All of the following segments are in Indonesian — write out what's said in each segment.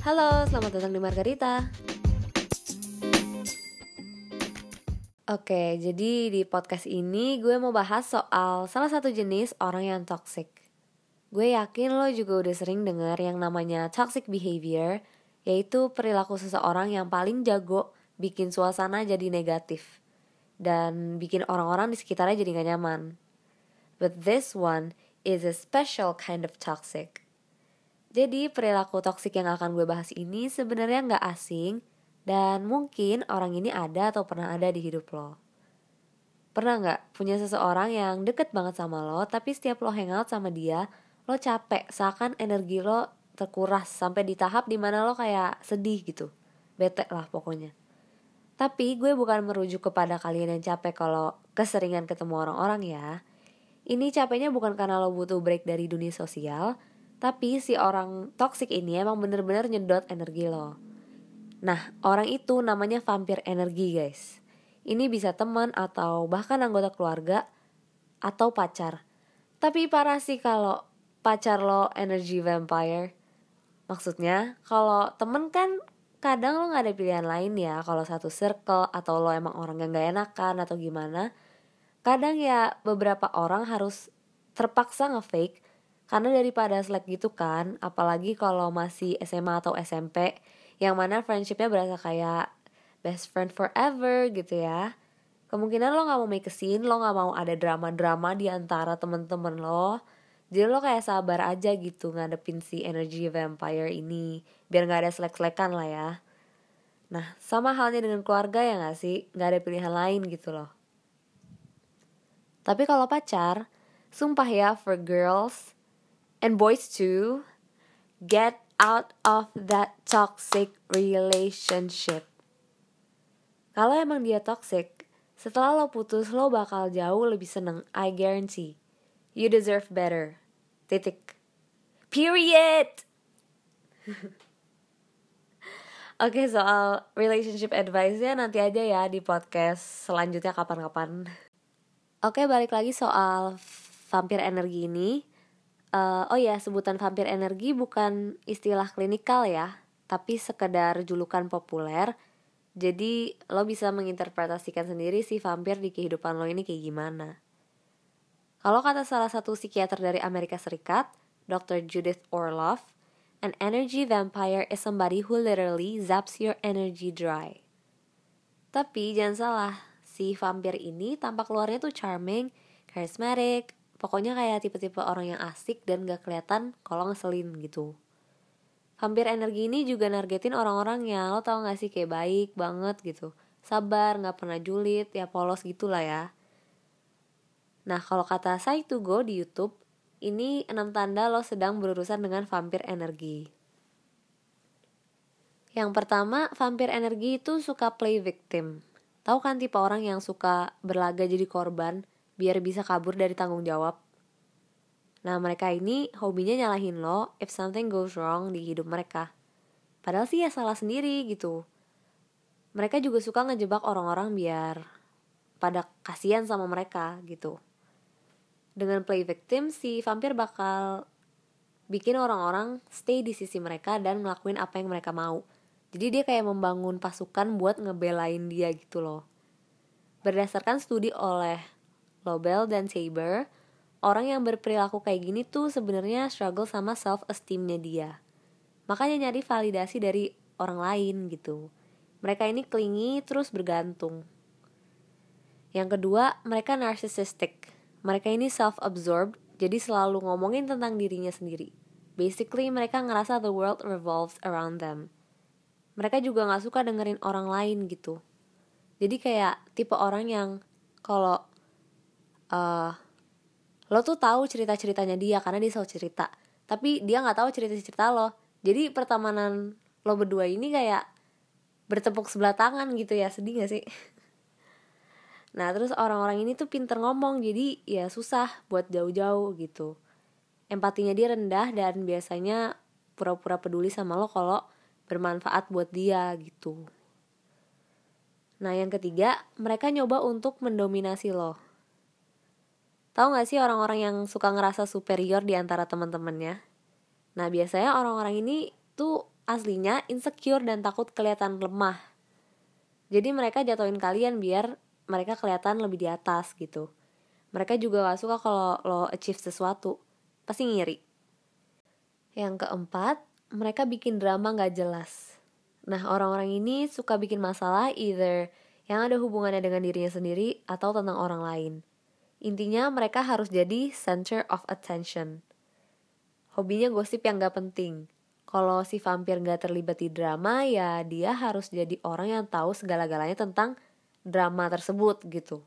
Halo, selamat datang di Margarita. Oke, jadi di podcast ini gue mau bahas soal salah satu jenis orang yang toxic. Gue yakin lo juga udah sering dengar yang namanya toxic behavior, yaitu perilaku seseorang yang paling jago bikin suasana jadi negatif dan bikin orang-orang di sekitarnya jadi gak nyaman. But this one is a special kind of toxic. Jadi perilaku toksik yang akan gue bahas ini sebenarnya nggak asing dan mungkin orang ini ada atau pernah ada di hidup lo. Pernah nggak punya seseorang yang deket banget sama lo tapi setiap lo hangout sama dia lo capek seakan energi lo terkuras sampai di tahap di mana lo kayak sedih gitu. Bete lah pokoknya. Tapi gue bukan merujuk kepada kalian yang capek kalau keseringan ketemu orang-orang ya. Ini capeknya bukan karena lo butuh break dari dunia sosial, tapi si orang toxic ini emang bener-bener nyedot energi lo. Nah, orang itu namanya vampir energi guys. Ini bisa teman atau bahkan anggota keluarga atau pacar. Tapi parah sih kalau pacar lo energy vampire. Maksudnya, kalau temen kan kadang lo gak ada pilihan lain ya kalau satu circle atau lo emang orang yang gak enakan atau gimana. Kadang ya beberapa orang harus terpaksa ngefake karena daripada slack gitu kan, apalagi kalau masih SMA atau SMP, yang mana friendshipnya berasa kayak best friend forever gitu ya. Kemungkinan lo gak mau make a scene, lo gak mau ada drama-drama di antara temen-temen lo. Jadi lo kayak sabar aja gitu ngadepin si energy vampire ini. Biar gak ada selek-selekan lah ya. Nah, sama halnya dengan keluarga ya gak sih? Gak ada pilihan lain gitu loh. Tapi kalau pacar, sumpah ya for girls, and boys too, get out of that toxic relationship. Kalau emang dia toxic, setelah lo putus lo bakal jauh lebih seneng, I guarantee. You deserve better. Titik. Period. Oke okay, soal relationship advice ya nanti aja ya di podcast selanjutnya kapan-kapan. Oke okay, balik lagi soal vampir energi ini Uh, oh ya, sebutan vampir energi bukan istilah klinikal ya, tapi sekedar julukan populer. Jadi lo bisa menginterpretasikan sendiri si vampir di kehidupan lo ini kayak gimana. Kalau kata salah satu psikiater dari Amerika Serikat, Dr. Judith Orloff, an energy vampire is somebody who literally zaps your energy dry. Tapi jangan salah, si vampir ini tampak luarnya tuh charming, charismatic, Pokoknya kayak tipe-tipe orang yang asik dan gak kelihatan kalau ngeselin gitu. Hampir energi ini juga nargetin orang-orang yang lo tau gak sih kayak baik banget gitu. Sabar, gak pernah julid, ya polos gitulah ya. Nah kalau kata saya to go di Youtube, ini enam tanda lo sedang berurusan dengan vampir energi. Yang pertama, vampir energi itu suka play victim. Tahu kan tipe orang yang suka berlaga jadi korban, biar bisa kabur dari tanggung jawab. Nah, mereka ini hobinya nyalahin lo if something goes wrong di hidup mereka. Padahal sih ya salah sendiri gitu. Mereka juga suka ngejebak orang-orang biar pada kasihan sama mereka gitu. Dengan play victim, si vampir bakal bikin orang-orang stay di sisi mereka dan ngelakuin apa yang mereka mau. Jadi dia kayak membangun pasukan buat ngebelain dia gitu loh. Berdasarkan studi oleh Lobel dan Saber, orang yang berperilaku kayak gini tuh sebenarnya struggle sama self esteemnya dia. Makanya nyari validasi dari orang lain gitu. Mereka ini klingi terus bergantung. Yang kedua, mereka narcissistic. Mereka ini self-absorbed, jadi selalu ngomongin tentang dirinya sendiri. Basically, mereka ngerasa the world revolves around them. Mereka juga gak suka dengerin orang lain gitu. Jadi kayak tipe orang yang kalau uh, lo tuh tahu cerita ceritanya dia karena dia selalu cerita. Tapi dia nggak tahu cerita cerita lo. Jadi pertemanan lo berdua ini kayak bertepuk sebelah tangan gitu ya. Sedih gak sih? Nah terus orang-orang ini tuh pinter ngomong jadi ya susah buat jauh-jauh gitu. Empatinya dia rendah dan biasanya pura-pura peduli sama lo kalau bermanfaat buat dia gitu. Nah yang ketiga mereka nyoba untuk mendominasi lo Tahu gak sih orang-orang yang suka ngerasa superior di antara teman-temannya? Nah biasanya orang-orang ini tuh aslinya insecure dan takut kelihatan lemah. Jadi mereka jatuhin kalian biar mereka kelihatan lebih di atas gitu. Mereka juga gak suka kalau lo achieve sesuatu. Pasti ngiri. Yang keempat, mereka bikin drama gak jelas. Nah, orang-orang ini suka bikin masalah either yang ada hubungannya dengan dirinya sendiri atau tentang orang lain. Intinya mereka harus jadi center of attention. Hobinya gosip yang gak penting. Kalau si vampir gak terlibat di drama, ya dia harus jadi orang yang tahu segala-galanya tentang drama tersebut gitu.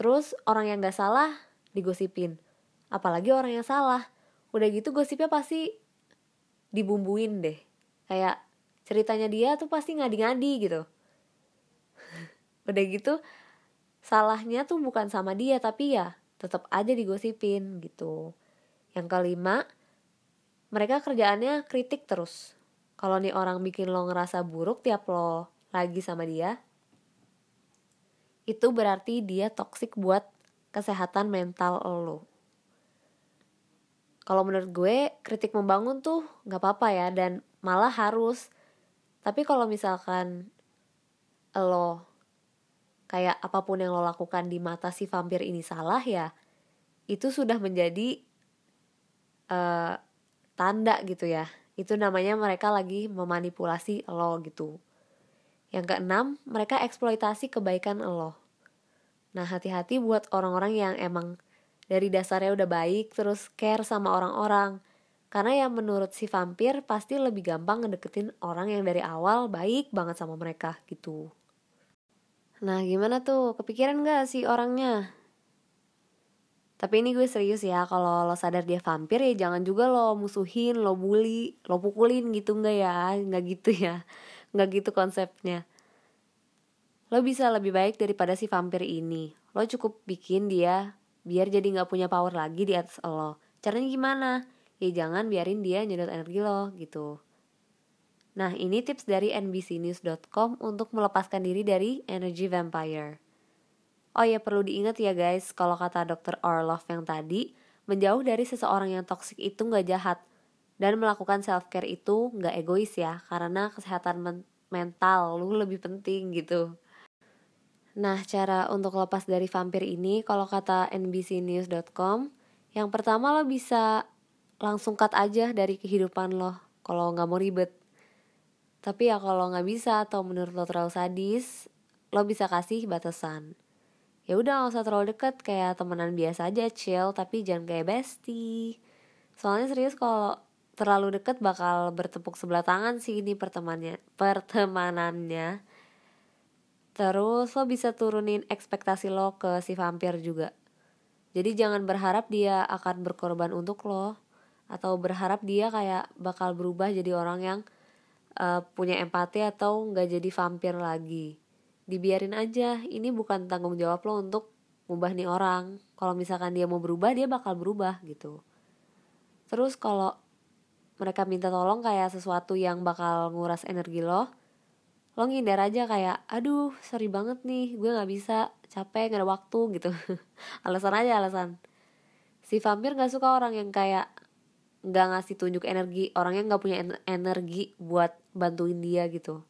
Terus orang yang gak salah digosipin. Apalagi orang yang salah. Udah gitu gosipnya pasti dibumbuin deh. Kayak ceritanya dia tuh pasti ngadi-ngadi gitu. Udah gitu salahnya tuh bukan sama dia tapi ya tetap aja digosipin gitu. Yang kelima mereka kerjaannya kritik terus. Kalau nih orang bikin lo ngerasa buruk tiap lo lagi sama dia itu berarti dia toksik buat kesehatan mental lo. Kalau menurut gue kritik membangun tuh nggak apa-apa ya dan malah harus. Tapi kalau misalkan lo kayak apa pun yang lo lakukan di mata si vampir ini salah ya itu sudah menjadi uh, tanda gitu ya. Itu namanya mereka lagi memanipulasi lo gitu. Yang keenam mereka eksploitasi kebaikan lo. Nah hati-hati buat orang-orang yang emang dari dasarnya udah baik terus care sama orang-orang. Karena yang menurut si vampir pasti lebih gampang ngedeketin orang yang dari awal baik banget sama mereka gitu Nah gimana tuh kepikiran gak sih orangnya? Tapi ini gue serius ya kalau lo sadar dia vampir ya jangan juga lo musuhin, lo bully, lo pukulin gitu nggak ya? Nggak gitu ya, nggak gitu konsepnya. Lo bisa lebih baik daripada si vampir ini. Lo cukup bikin dia biar jadi nggak punya power lagi di atas lo. Caranya gimana? Ya jangan biarin dia nyedot energi lo gitu. Nah, ini tips dari nbcnews.com untuk melepaskan diri dari energy vampire. Oh ya, perlu diingat ya guys, kalau kata Dr. Orlov yang tadi, menjauh dari seseorang yang toksik itu nggak jahat. Dan melakukan self-care itu nggak egois ya, karena kesehatan men mental lu lebih penting gitu. Nah, cara untuk lepas dari vampir ini, kalau kata nbcnews.com, yang pertama lo bisa langsung cut aja dari kehidupan lo, kalau nggak mau ribet tapi ya kalau nggak bisa atau menurut lo terlalu sadis, lo bisa kasih batasan. Ya udah nggak usah terlalu deket kayak temenan biasa aja chill tapi jangan kayak bestie. Soalnya serius kalau terlalu deket bakal bertepuk sebelah tangan sih ini pertemanannya pertemanannya. Terus lo bisa turunin ekspektasi lo ke si vampir juga. Jadi jangan berharap dia akan berkorban untuk lo atau berharap dia kayak bakal berubah jadi orang yang uh, punya empati atau nggak jadi vampir lagi. Dibiarin aja ini bukan tanggung jawab lo untuk ngubah nih orang. Kalau misalkan dia mau berubah dia bakal berubah gitu. Terus kalau mereka minta tolong kayak sesuatu yang bakal nguras energi lo lo ngindar aja kayak aduh sorry banget nih gue nggak bisa capek gak ada waktu gitu. Alasan aja alasan. Si vampir nggak suka orang yang kayak nggak ngasih tunjuk energi orangnya nggak punya energi buat bantuin dia gitu.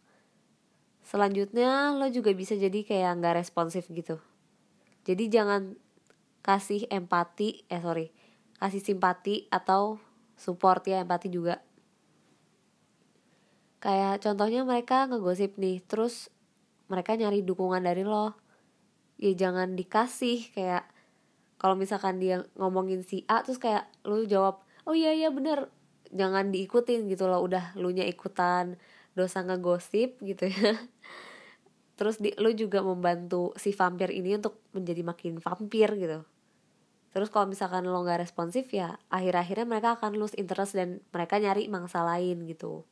Selanjutnya lo juga bisa jadi kayak nggak responsif gitu. Jadi jangan kasih empati eh sorry kasih simpati atau support ya empati juga. Kayak contohnya mereka ngegosip nih terus mereka nyari dukungan dari lo. Ya jangan dikasih kayak kalau misalkan dia ngomongin si A terus kayak lo jawab oh iya iya bener. Jangan diikutin gitu loh udah lu nya ikutan dosa ngegosip gitu ya. Terus di, lu juga membantu si vampir ini untuk menjadi makin vampir gitu. Terus kalau misalkan lo nggak responsif ya akhir-akhirnya mereka akan lose interest dan mereka nyari mangsa lain gitu.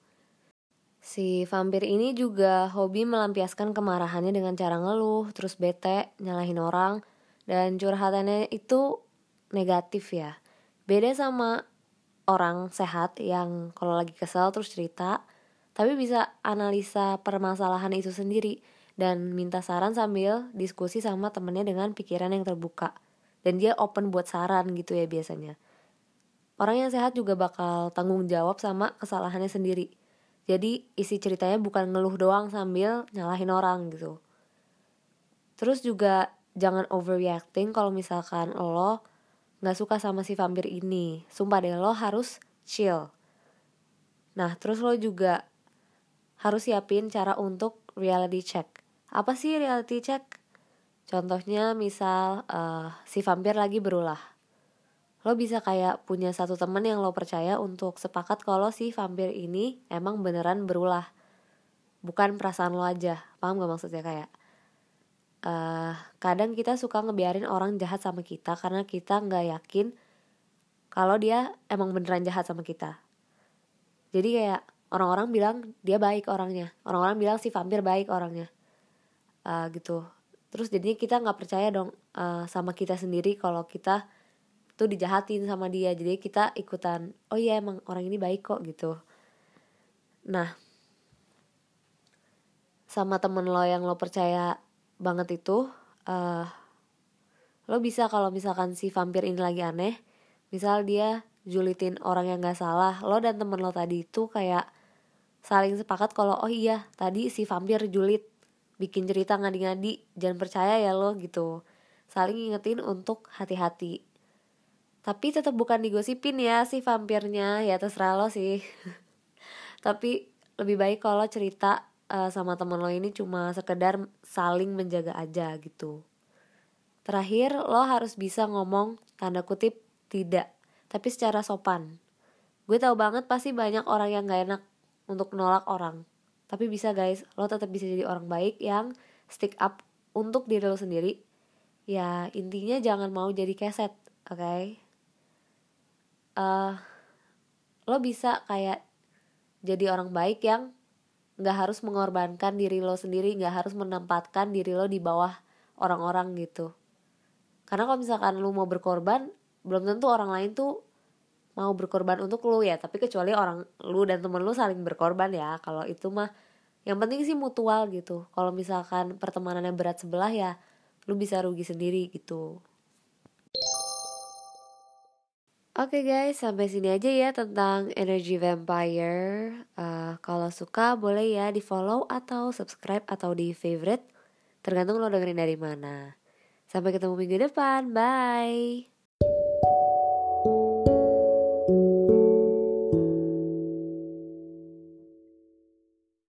Si vampir ini juga hobi melampiaskan kemarahannya dengan cara ngeluh terus bete nyalahin orang dan curhatannya itu negatif ya. Beda sama orang sehat yang kalau lagi kesel terus cerita tapi bisa analisa permasalahan itu sendiri dan minta saran sambil diskusi sama temennya dengan pikiran yang terbuka. Dan dia open buat saran gitu ya biasanya. Orang yang sehat juga bakal tanggung jawab sama kesalahannya sendiri. Jadi isi ceritanya bukan ngeluh doang sambil nyalahin orang gitu. Terus juga jangan overreacting kalau misalkan lo nggak suka sama si vampir ini. Sumpah deh lo harus chill. Nah terus lo juga harus siapin cara untuk reality check. Apa sih reality check? Contohnya misal uh, si vampir lagi berulah. Lo bisa kayak punya satu temen yang lo percaya untuk sepakat kalau si vampir ini emang beneran berulah. Bukan perasaan lo aja. Paham gak maksudnya kayak uh, kadang kita suka ngebiarin orang jahat sama kita karena kita nggak yakin kalau dia emang beneran jahat sama kita. Jadi kayak orang-orang bilang dia baik orangnya. Orang-orang bilang si vampir baik orangnya. Uh, gitu. Terus jadinya kita nggak percaya dong uh, sama kita sendiri kalau kita tuh dijahatin sama dia. Jadi kita ikutan oh iya emang orang ini baik kok gitu. Nah sama temen lo yang lo percaya banget itu uh, lo bisa kalau misalkan si vampir ini lagi aneh misal dia julitin orang yang gak salah lo dan temen lo tadi itu kayak saling sepakat kalau oh iya tadi si vampir julit bikin cerita ngadi-ngadi jangan percaya ya lo gitu. Saling ingetin untuk hati-hati. Tapi tetap bukan digosipin ya si vampirnya ya terserah lo sih. Tapi lebih baik kalau cerita uh, sama temen lo ini cuma sekedar saling menjaga aja gitu. Terakhir, lo harus bisa ngomong tanda kutip tidak, tapi secara sopan. Gue tau banget pasti banyak orang yang gak enak untuk nolak orang. Tapi bisa guys, lo tetap bisa jadi orang baik yang stick up untuk diri lo sendiri. Ya intinya jangan mau jadi keset, oke? Okay? Uh, lo bisa kayak jadi orang baik yang nggak harus mengorbankan diri lo sendiri nggak harus menempatkan diri lo di bawah orang-orang gitu. Karena kalau misalkan lo mau berkorban belum tentu orang lain tuh mau berkorban untuk lo ya. Tapi kecuali orang lo dan temen lo saling berkorban ya. Kalau itu mah yang penting sih mutual gitu. Kalau misalkan pertemanannya berat sebelah ya lo bisa rugi sendiri gitu Oke okay guys, sampai sini aja ya tentang Energy Vampire. Uh, kalau suka boleh ya di follow atau subscribe atau di favorite, tergantung lo dengerin dari mana. Sampai ketemu minggu depan, bye.